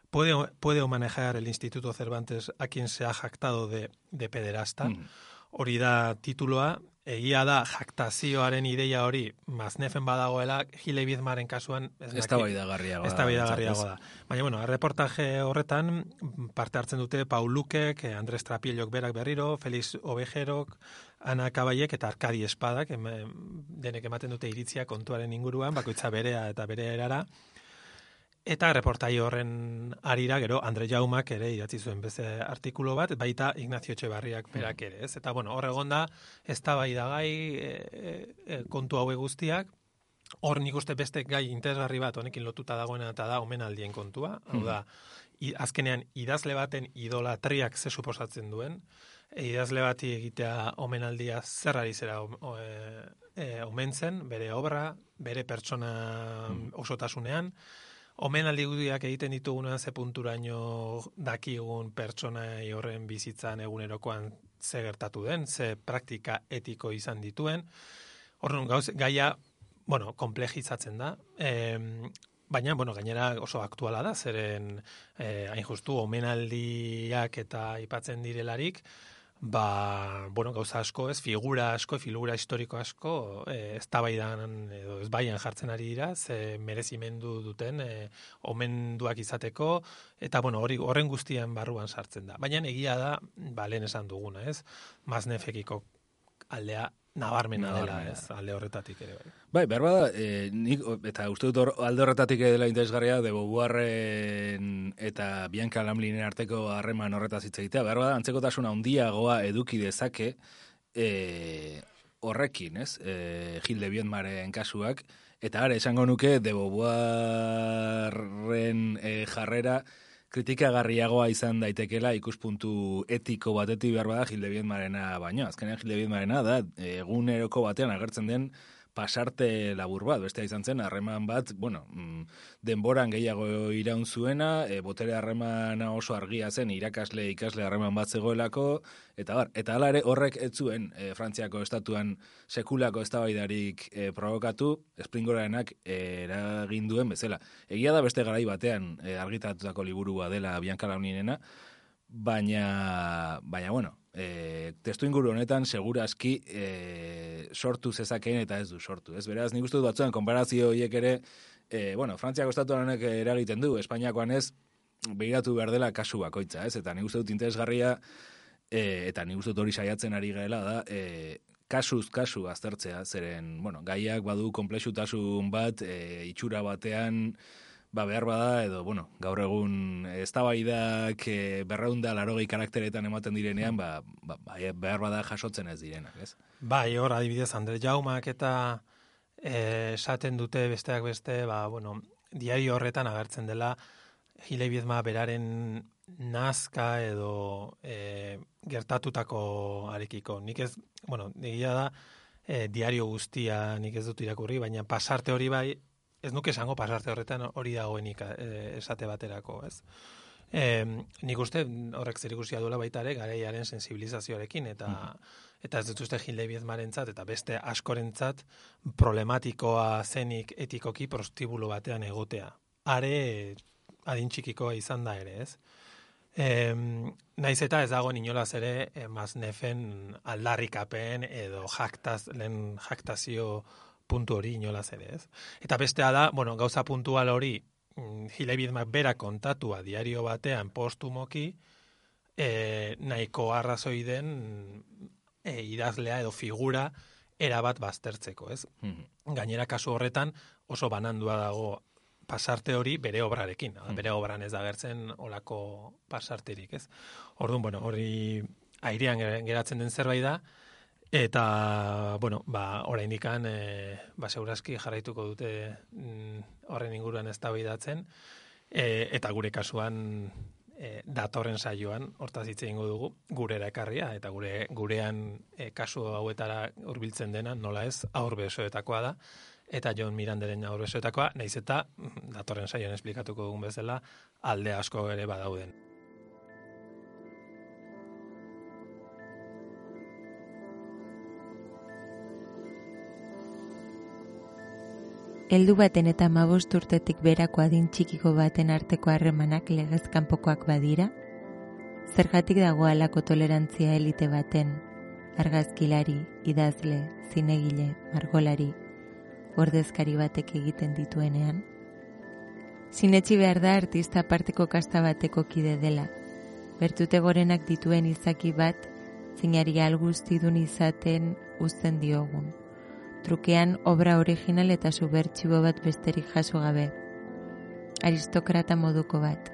puede, puede manejar el Instituto Cervantes a quien se ha jactado de, de pederasta. Mm. Hori da tituloa, egia da jaktazioaren ideia hori maznefen badagoela, Gile Bizmaren kasuan ez da. Ez da da. Baina, bueno, erreportaje horretan parte hartzen dute Paul Lukek, eh, Andres Trapiellok berak berriro, Felix Ovejerok, Ana Kabaiek eta Arkadi Espadak, em, denek ematen dute iritzia kontuaren inguruan, bakoitza berea eta bere erara. Eta reportai horren arira, gero, Andre Jaumak ere idatzi zuen beste artikulu bat, baita Ignacio Etxebarriak berak ere, ez? Eta, bueno, hor egon da, ez da bai da gai e, e, kontu haue guztiak, hor nik uste beste gai interesgarri bat honekin lotuta dagoena eta da omenaldien kontua, hau da, i, azkenean idazle baten idolatriak ze suposatzen duen, e, idazle bati egitea omenaldia zer ari zera o, e, e, omentzen, bere obra, bere pertsona osotasunean, omenaldi gudiak egiten ditugunean ze punturaino dakigun pertsonai horren bizitzan egunerokoan ze gertatu den, ze praktika etiko izan dituen. Horren gauz, gaia, bueno, komplejizatzen da. E, baina, bueno, gainera oso aktuala da, zeren eh, hain justu omenaldiak eta aipatzen direlarik, ba, bueno, gauza asko, ez, figura asko, figura historiko asko, e, ez tabaidan, edo ez baian jartzen ari dira, ze merezimendu duten, e, omenduak izateko, eta, bueno, hori horren guztian barruan sartzen da. Baina egia da, ba, lehen esan duguna, ez, maznefekiko aldea nabarmena dela, ez, alde horretatik ere bai. Bai, behar bada, e, nik, eta uste dut alde horretatik dela interesgarria, de Beauvoirren eta Bianca Lamlinen arteko harreman horretaz hitz egitea, behar bada, antzekotasuna handiagoa eduki dezake e, horrekin, ez? E, Gil de Bienmaren kasuak, eta are, esango nuke, de Beauvoirren e, jarrera, kritikagarriagoa izan daitekela ikuspuntu etiko batetik behar bada Gilde Biedmarena baino. Azkenean Gilde Biedmarena da eguneroko batean agertzen den pasarte labur bat, bestea izan zen, harreman bat, bueno, mm, denboran gehiago iraun zuena, e, botere harremana oso argia zen, irakasle, ikasle harreman bat zegoelako, eta bar, eta hala ere horrek ez zuen e, Frantziako estatuan sekulako eztabaidarik e, provokatu, Springorarenak e, eragin duen bezala. Egia da beste garai batean e, argitatutako liburua dela Bianca Launinena, baina, baina bueno, e, testu inguru honetan segurazki e, sortu zezakeen eta ez du sortu. Ez beraz, nik uste dut batzuan, konparazio horiek ere, e, bueno, Frantziako estatuan honek eragiten du, Espainiakoan ez, behiratu behar dela kasu bakoitza, ez? Eta nik uste dut interesgarria, e, eta nik uste dut hori saiatzen ari gaela da, e, kasuz kasu aztertzea, zeren, bueno, gaiak badu komplexutasun bat, e, itxura batean, ba, behar bada, edo, bueno, gaur egun eztabaidak e, berreunda larogei karakteretan ematen direnean, ba, ba, ba, behar bada jasotzen ez direnak, ez? Bai, hor adibidez Andre Jaumak eta eh, esaten dute besteak beste, ba, bueno, diario horretan agertzen dela Gile Biedma beraren nazka edo e, gertatutako arekiko. Nik ez, bueno, egia da, e, diario guztia nik ez dut irakurri, baina pasarte hori bai, ez nuke esango pasarte horretan hori dagoenik e, esate baterako, ez? E, nik uste horrek zer ikusia duela baita ere garaiaren sensibilizazioarekin eta eta ez dut uste Gilde Biedmarentzat eta beste askorentzat problematikoa zenik etikoki prostibulo batean egotea. Are adin txikikoa izan da ere, ez? E, naiz eta ez dago inolaz ere e, maznafen aldarrikapen edo jaktaz, lehen jaktazio puntu hori inolaz ere, ez? Eta bestea da, bueno, gauza puntual hori mm, Gile Biedmak bera kontatua diario batean postumoki e, nahiko arrazoi den e, idazlea edo figura erabat baztertzeko, ez? Gainera kasu horretan oso banandua dago pasarte hori bere obrarekin, mm. bere obran ez da gertzen olako pasarterik, ez? Orduan, bueno, hori airean geratzen den zerbait da, eta, bueno, ba, oraindikan, e, ba, segurazki jarraituko dute mm, horren inguruan ez e, eta gure kasuan e, datorren saioan, hortaz hitz egingo dugu, gurera ekarria, eta gure gurean e, kasu hauetara hurbiltzen dena, nola ez, aur besoetakoa da, eta John Miranderen aur besoetakoa, naiz eta mm, datorren saioan esplikatuko dugun bezala, alde asko ere badauden. Heldu baten eta mabost urtetik berako adin txikiko baten arteko harremanak legez kanpokoak badira? Zergatik dago alako tolerantzia elite baten, argazkilari, idazle, zinegile, margolari, ordezkari batek egiten dituenean? Sinetxi behar da artista parteko kasta bateko kide dela, bertute gorenak dituen izaki bat, zinari alguztidun izaten uzten diogun trukean obra original eta subertxibo bat besterik jaso gabe. Aristokrata moduko bat,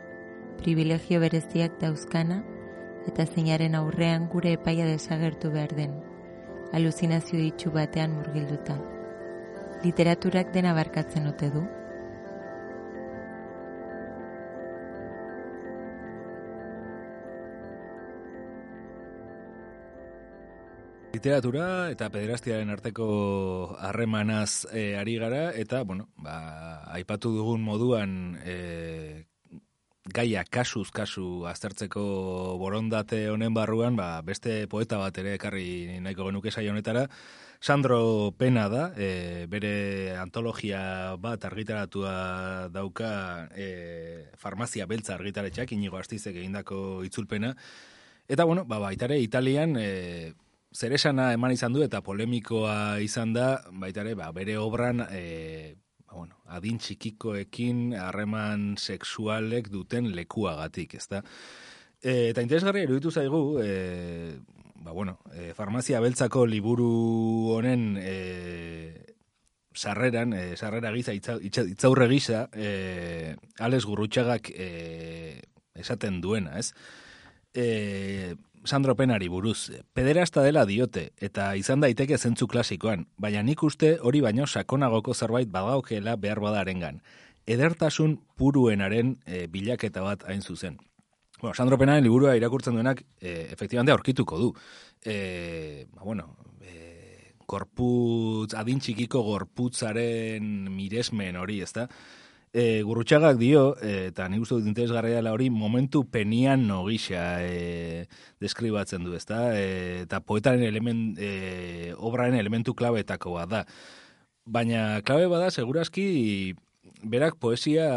privilegio bereziak dauzkana, eta zeinaren aurrean gure epaia desagertu behar den, aluzinazio ditxu batean murgilduta. Literaturak dena barkatzen ote du? Literatura eta pederastiaren arteko harremanaz e, ari gara, eta, bueno, ba, aipatu dugun moduan e, gaia kasuz kasu aztertzeko borondate honen barruan, ba, beste poeta bat ere ekarri nahiko genuke saio honetara, Sandro Pena da, e, bere antologia bat argitaratua dauka e, farmazia beltza argitaretxak, inigo astizek egindako itzulpena, Eta, bueno, ba, baita ere, Italian, e, zer esana eman izan du eta polemikoa izan da, baita ere, ba, bere obran, e, ba, bueno, adin txikikoekin harreman sexualek duten lekuagatik, ezta? E, eta interesgarria iruditu zaigu, e, ba, bueno, e, farmazia beltzako liburu honen e, sarreran, e, sarrera giza, itza, itzaurre gisa, e, Alex Gurrutxagak e, esaten duena, ez? E, Sandro Penari buruz, pederasta dela diote, eta izan daiteke zentzu klasikoan, baina nik uste hori baino sakonagoko zerbait badaukela behar badarengan. Edertasun puruenaren e, bilaketa bat hain zuzen. Bueno, Sandro Penaren liburua irakurtzen duenak, e, efektibamente aurkituko du. E, ba, bueno, e, gorputz, adin txikiko gorputzaren miresmen hori, ezta? E, gurrutxagak dio, e, eta nik uste dut interesgarria dela hori, momentu penian no gisa e, deskribatzen du, ezta? E, eta poetaren element, e, obraren elementu klabetakoa da. Baina klabe bada, seguraski, berak poesia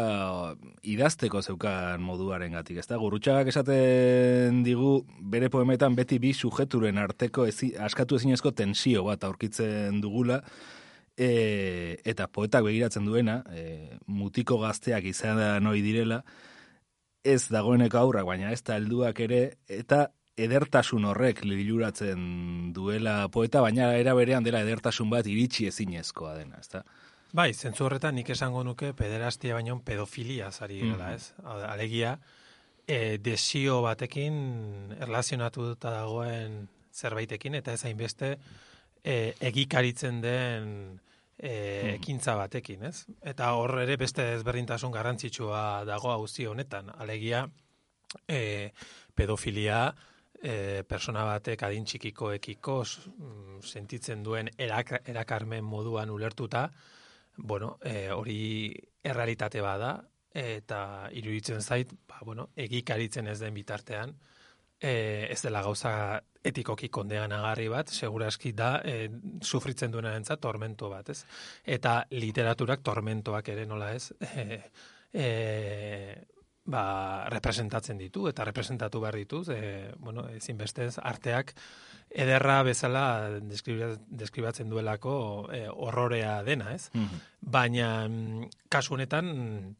idazteko zeukan moduaren gatik, ezta? Gurrutxagak esaten digu, bere poemetan beti bi sujeturen arteko ezi, askatu ezinezko tensio bat aurkitzen dugula, e, eta poetak begiratzen duena, e, mutiko gazteak izan da noi direla, ez dagoeneko aurrak, baina ez da helduak ere, eta edertasun horrek liluratzen duela poeta, baina era berean dela edertasun bat iritsi ezinezkoa dena, ezta? Bai, zentzu horretan nik esango nuke pederastia baino pedofilia zari gela, Mhm. ez? Alegia, e, desio batekin erlazionatuta dagoen zerbaitekin, eta ez hainbeste e, egikaritzen den e, ekintza batekin, ez? Eta hor ere beste ezberdintasun garrantzitsua dago auzi honetan. Alegia, e, pedofilia e, persona batek adin txikikoekiko mm, sentitzen duen erak, erakarmen moduan ulertuta, bueno, e, hori errealitate bada, eta iruditzen zait, ba, bueno, egikaritzen ez den bitartean, e, ez dela gauza etikoki kondeanagarri bat, seguraski da, e, sufritzen duena entzat, tormento bat, ez? Eta literaturak tormentoak ere nola ez, e, e, ba, representatzen ditu, eta representatu behar dituz, e, bueno, ezinbestez, arteak ederra bezala deskriba- deskribatzen duelako e, horrorea dena, ez? Baina, mm, kasu honetan,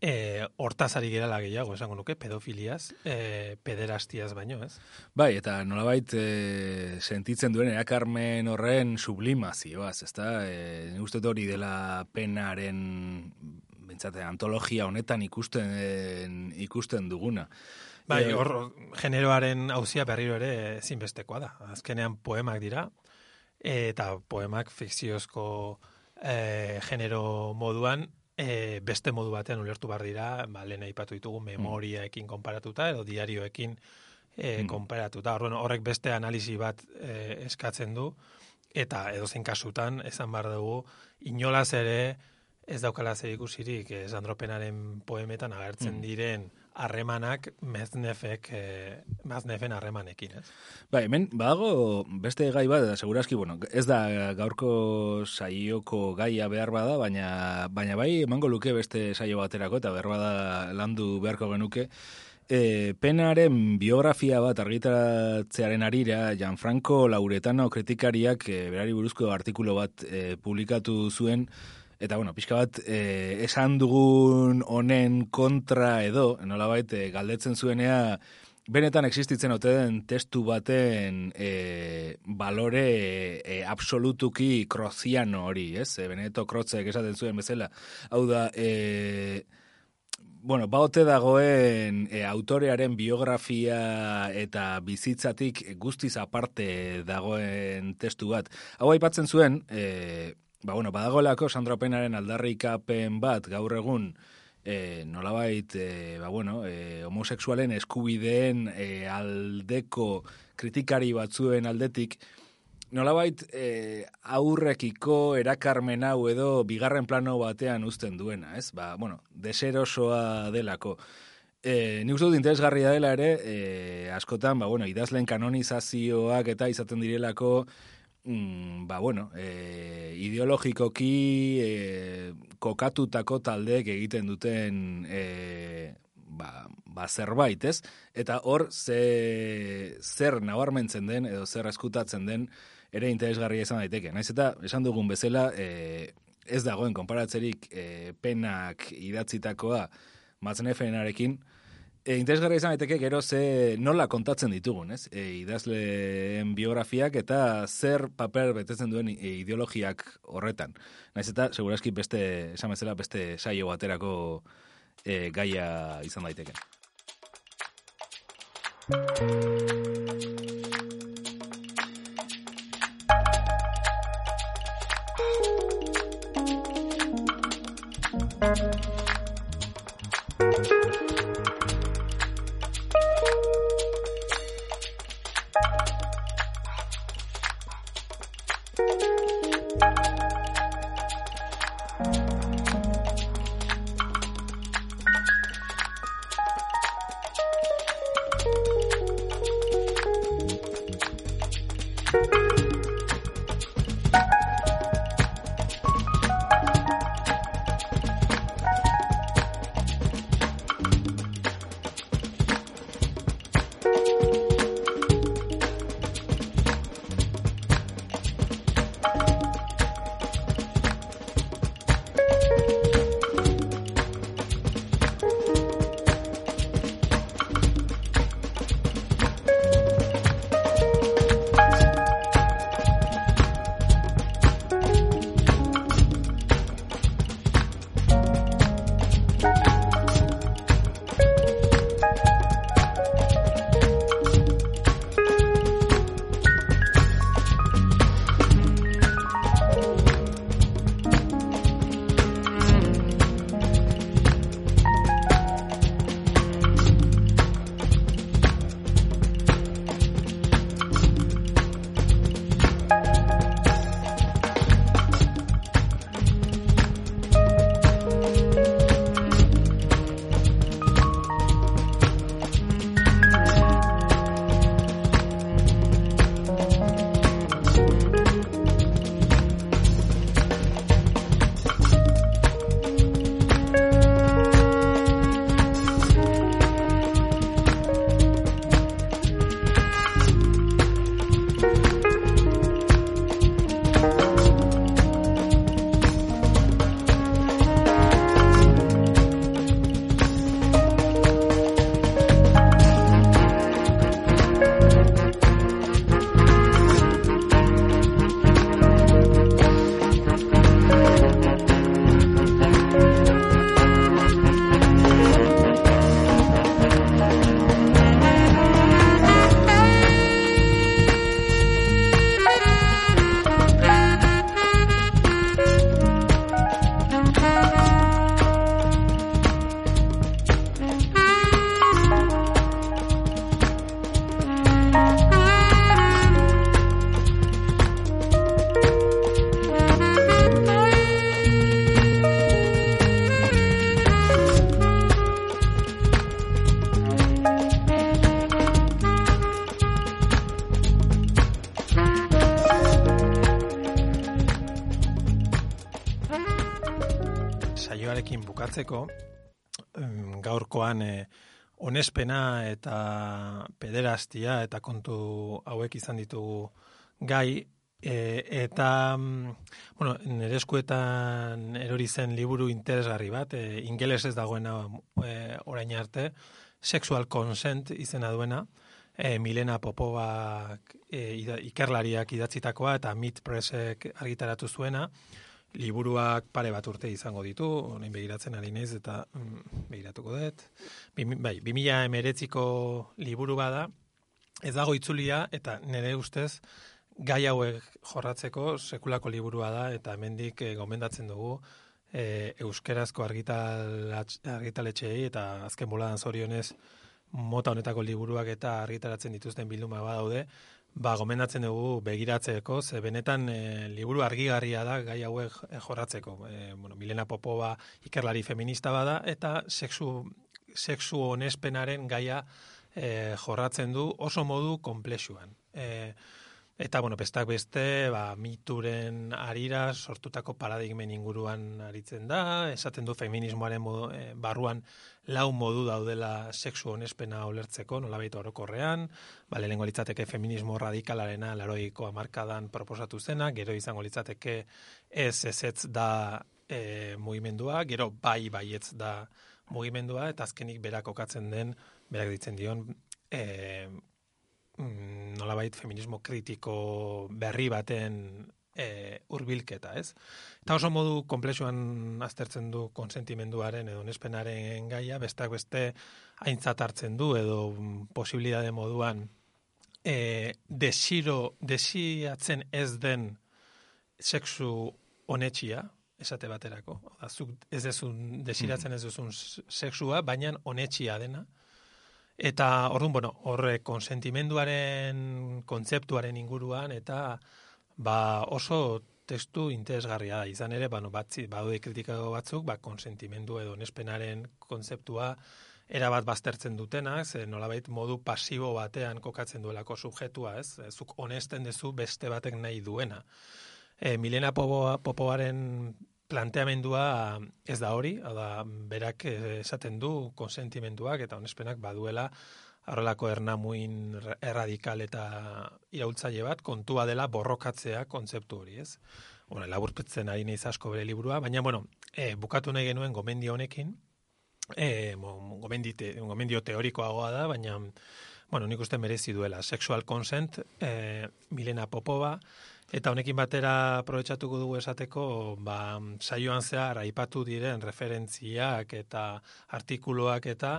e, hortaz ari gerala gehiago, esango nuke, pedofiliaz, e, pederastiaz baino, ez? Bai, eta nolabait e, sentitzen duen erakarmen horren sublimazioaz, ezta? E, nik uste hori dela penaren bintzate, antologia honetan ikusten ikusten duguna. Bai, hor, generoaren hauzia berriro ere ezinbestekoa da. Azkenean poemak dira, eta poemak fikziozko e, genero moduan, e, beste modu batean ulertu behar dira, ba, lehen aipatu ditugu memoriaekin konparatuta, edo diarioekin e, Mm. konparatuta. Horren, horrek beste analisi bat e, eskatzen du, eta edozein kasutan, esan behar dugu, inolaz ere, ez daukala zer ikusirik eh, Sandro Penaren poemetan agertzen Mm. diren harremanak meznefek, eh, meznefen harremanekin, ez? Bai, hemen badago beste gai bat, eta seguraski, bueno, ez da gaurko saioko gaia behar bada, baina, baina bai emango luke beste saio baterako, eta behar bada landu beharko genuke, E, penaren biografia bat argitaratzearen arira, Gianfranco Lauretano kritikariak e, berari buruzko artikulu bat e, publikatu zuen, eta bueno, pixka bat e, esan dugun honen kontra edo, nolabait e, galdetzen zuenea, benetan existitzen ote den testu baten e, balore e, absolutuki kroziano hori, ez? E, Beneto Krotzek esaten zuen bezala. Hau da, e, bueno, baote dagoen e, autorearen biografia eta bizitzatik guztiz aparte dagoen testu bat. Hau aipatzen zuen, e, ba, bueno, badagoelako Sandro Penaren aldarrikapen bat gaur egun, e, nolabait, e, ba, bueno, e, homosexualen eskubideen e, aldeko kritikari batzuen aldetik, nolabait e, aurrekiko erakarmen hau edo bigarren plano batean uzten duena, ez? Ba, bueno, deserosoa delako. E, nik uste dut interesgarria dela ere, e, askotan, ba, bueno, idazlen kanonizazioak eta izaten direlako, mm, ba, bueno, e, ideologikoki e, kokatutako taldeek egiten duten e, ba, ba zerbait, ez? Eta hor ze, zer nabarmentzen den edo zer eskutatzen den ere interesgarria izan daiteke. Naiz eta esan dugun bezala, e, ez dagoen konparatzerik e, penak idatzitakoa matzenefenarekin, E, interesgarria izan daiteke gero ze nola kontatzen ditugun, ez? E, idazleen biografiak eta zer paper betetzen duen e, ideologiak horretan. Naiz eta segurazki beste esan bezala beste saio baterako e, gaia izan daiteke. Bukatzeko, gaurkoan e, onespena eta pederastia eta kontu hauek izan ditugu gai, e, eta, mm, bueno, nire eskuetan erori zen liburu interesgarri bat, e, ingeles ez dagoena e, orain arte, sexual consent izena duena, e, Milena Popova e, ikerlariak idatzitakoa eta Meat Pressek argitaratu zuena, liburuak pare bat urte izango ditu, orain begiratzen ari naiz eta mm, begiratuko dut. Bi, bai, 2000 emeretziko liburu bada, ez dago itzulia eta nire ustez gai hauek jorratzeko sekulako liburua da eta hemendik e, gomendatzen dugu e, euskerazko argitaletxeei eta azken boladan zorionez mota honetako liburuak eta argitaratzen dituzten bilduma badaude, ba, gomendatzen dugu begiratzeko, ze benetan e, liburu argigarria da gai hauek eh, jorratzeko. E, bueno, Milena Popova ikerlari feminista bada, eta sexu, sexu onespenaren gaia e, jorratzen du oso modu komplexuan. E, Eta, bueno, bestak beste, ba, mituren arira sortutako paradigmen inguruan aritzen da, esaten du feminismoaren modu, eh, barruan lau modu daudela sexu honespena ulertzeko, nolabait orokorrean, ba, lehenengo litzateke feminismo radikalarena laroiko amarkadan proposatu zena, gero izango litzateke ez ez ez da e, mugimendua, gero bai baietz da mugimendua, eta azkenik berak okatzen den, berak ditzen dion, e, nolabait feminismo kritiko berri baten e, urbilketa, ez? Eta oso modu komplexuan aztertzen du konsentimenduaren edo nespenaren gaia, bestak beste aintzat hartzen du edo posibilidade moduan e, desiro, desiatzen ez den sexu honetxia, esate baterako. Oda, zuk ez desiratzen ez duzun sexua, baina honetxia dena, Eta orduan, bueno, horre konsentimenduaren kontzeptuaren inguruan eta ba, oso testu interesgarria da. Izan ere, bueno, batzi, badaude kritikako batzuk, ba, konsentimendu edo nespenaren kontzeptua erabat baztertzen dutena, ze nolabait modu pasibo batean kokatzen duelako subjetua, ez? Zuk honesten dezu beste batek nahi duena. E, Milena Popoaren planteamendua ez da hori, da berak esaten du konsentimenduak eta onespenak baduela horrelako ernamuin erradikal eta iraultzaile bat kontua dela borrokatzea kontzeptu hori, ez? Bueno, laburpetzen ari naiz asko bere liburua, baina bueno, e, bukatu nahi genuen gomendio honekin, e, gomendite, gomendio teorikoagoa da, baina bueno, nik uste merezi duela. Sexual consent, e, Milena Popova, Eta honekin batera aprobetxatuko dugu esateko, ba, saioan zehar aipatu diren referentziak eta artikuluak eta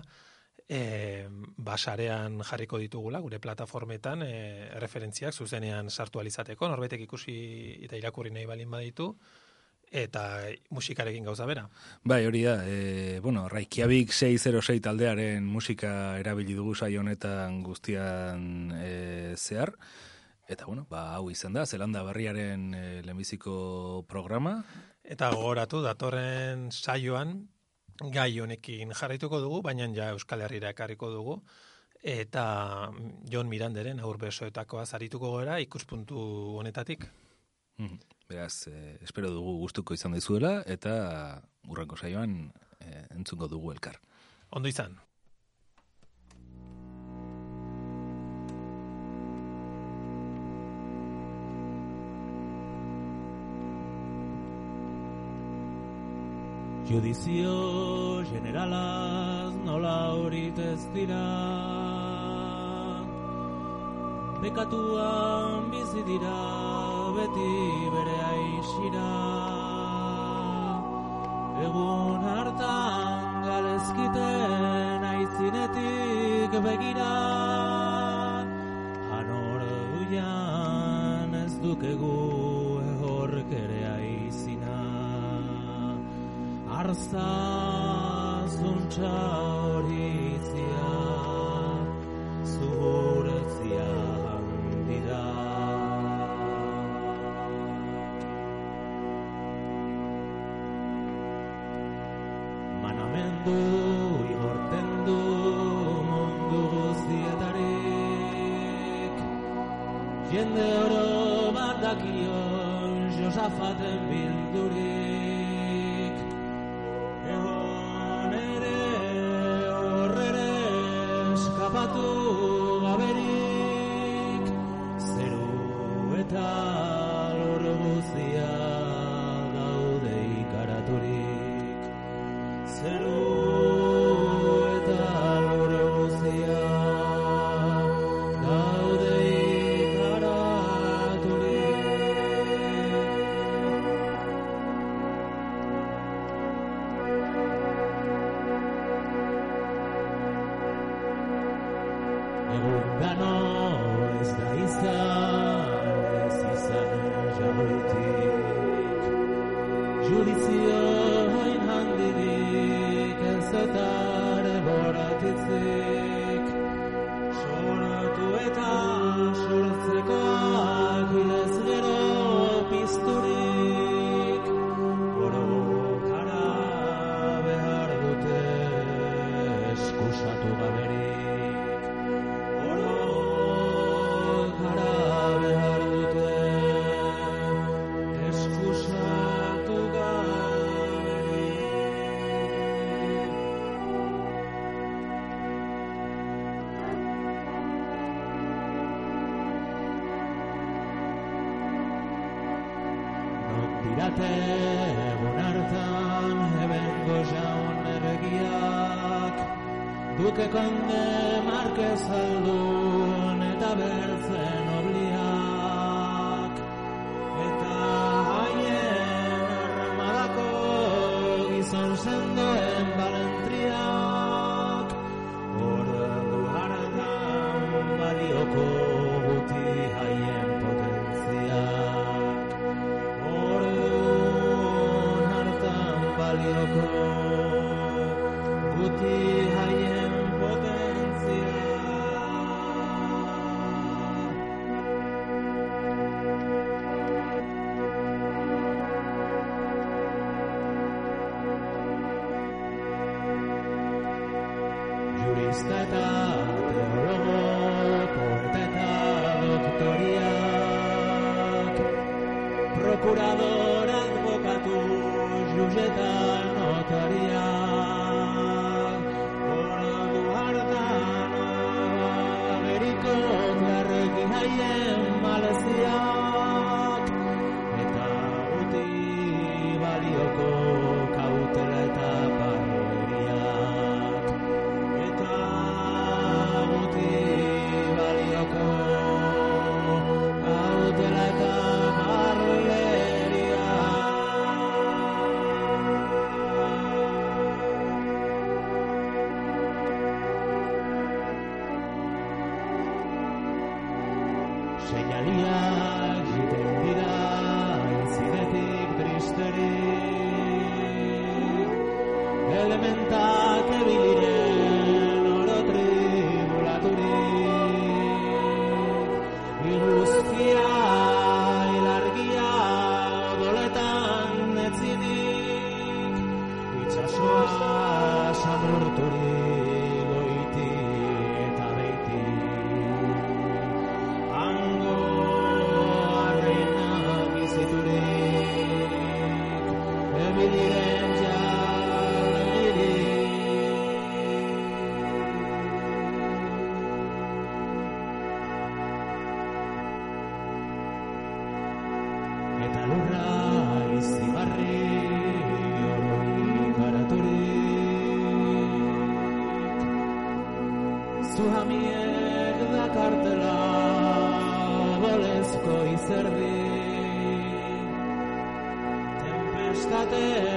e, basarean jarriko ditugula, gure plataformetan e, referentziak zuzenean sartu alizateko, norbetek ikusi eta irakurri nahi balin baditu, eta musikarekin gauza bera. Bai, hori da, e, bueno, Raikiabik 606 taldearen musika erabili dugu saio honetan guztian e, zehar, Eta bueno, ba, hau izan da, Zelanda Berriaren e, lehenbiziko programa. Eta gogoratu, datorren saioan, gai honekin jarraituko dugu, baina ja Euskal Herriera ekarriko dugu. Eta Jon Miranderen aurbesoetakoa zarituko gora ikuspuntu honetatik. Mm Beraz, eh, espero dugu gustuko izan dizuela, eta urrenko saioan eh, entzungo dugu elkar. Ondo izan. Judizio generalaz nola horit ez dira. Bekatuan bizi dira beti bere aixira Egun hartan galezkiten aizinetik begira. Hanor duian ez dukegu Arsa sunt auritia, behar Zuhamiek dakartela bolezko izerdi. Tempestatez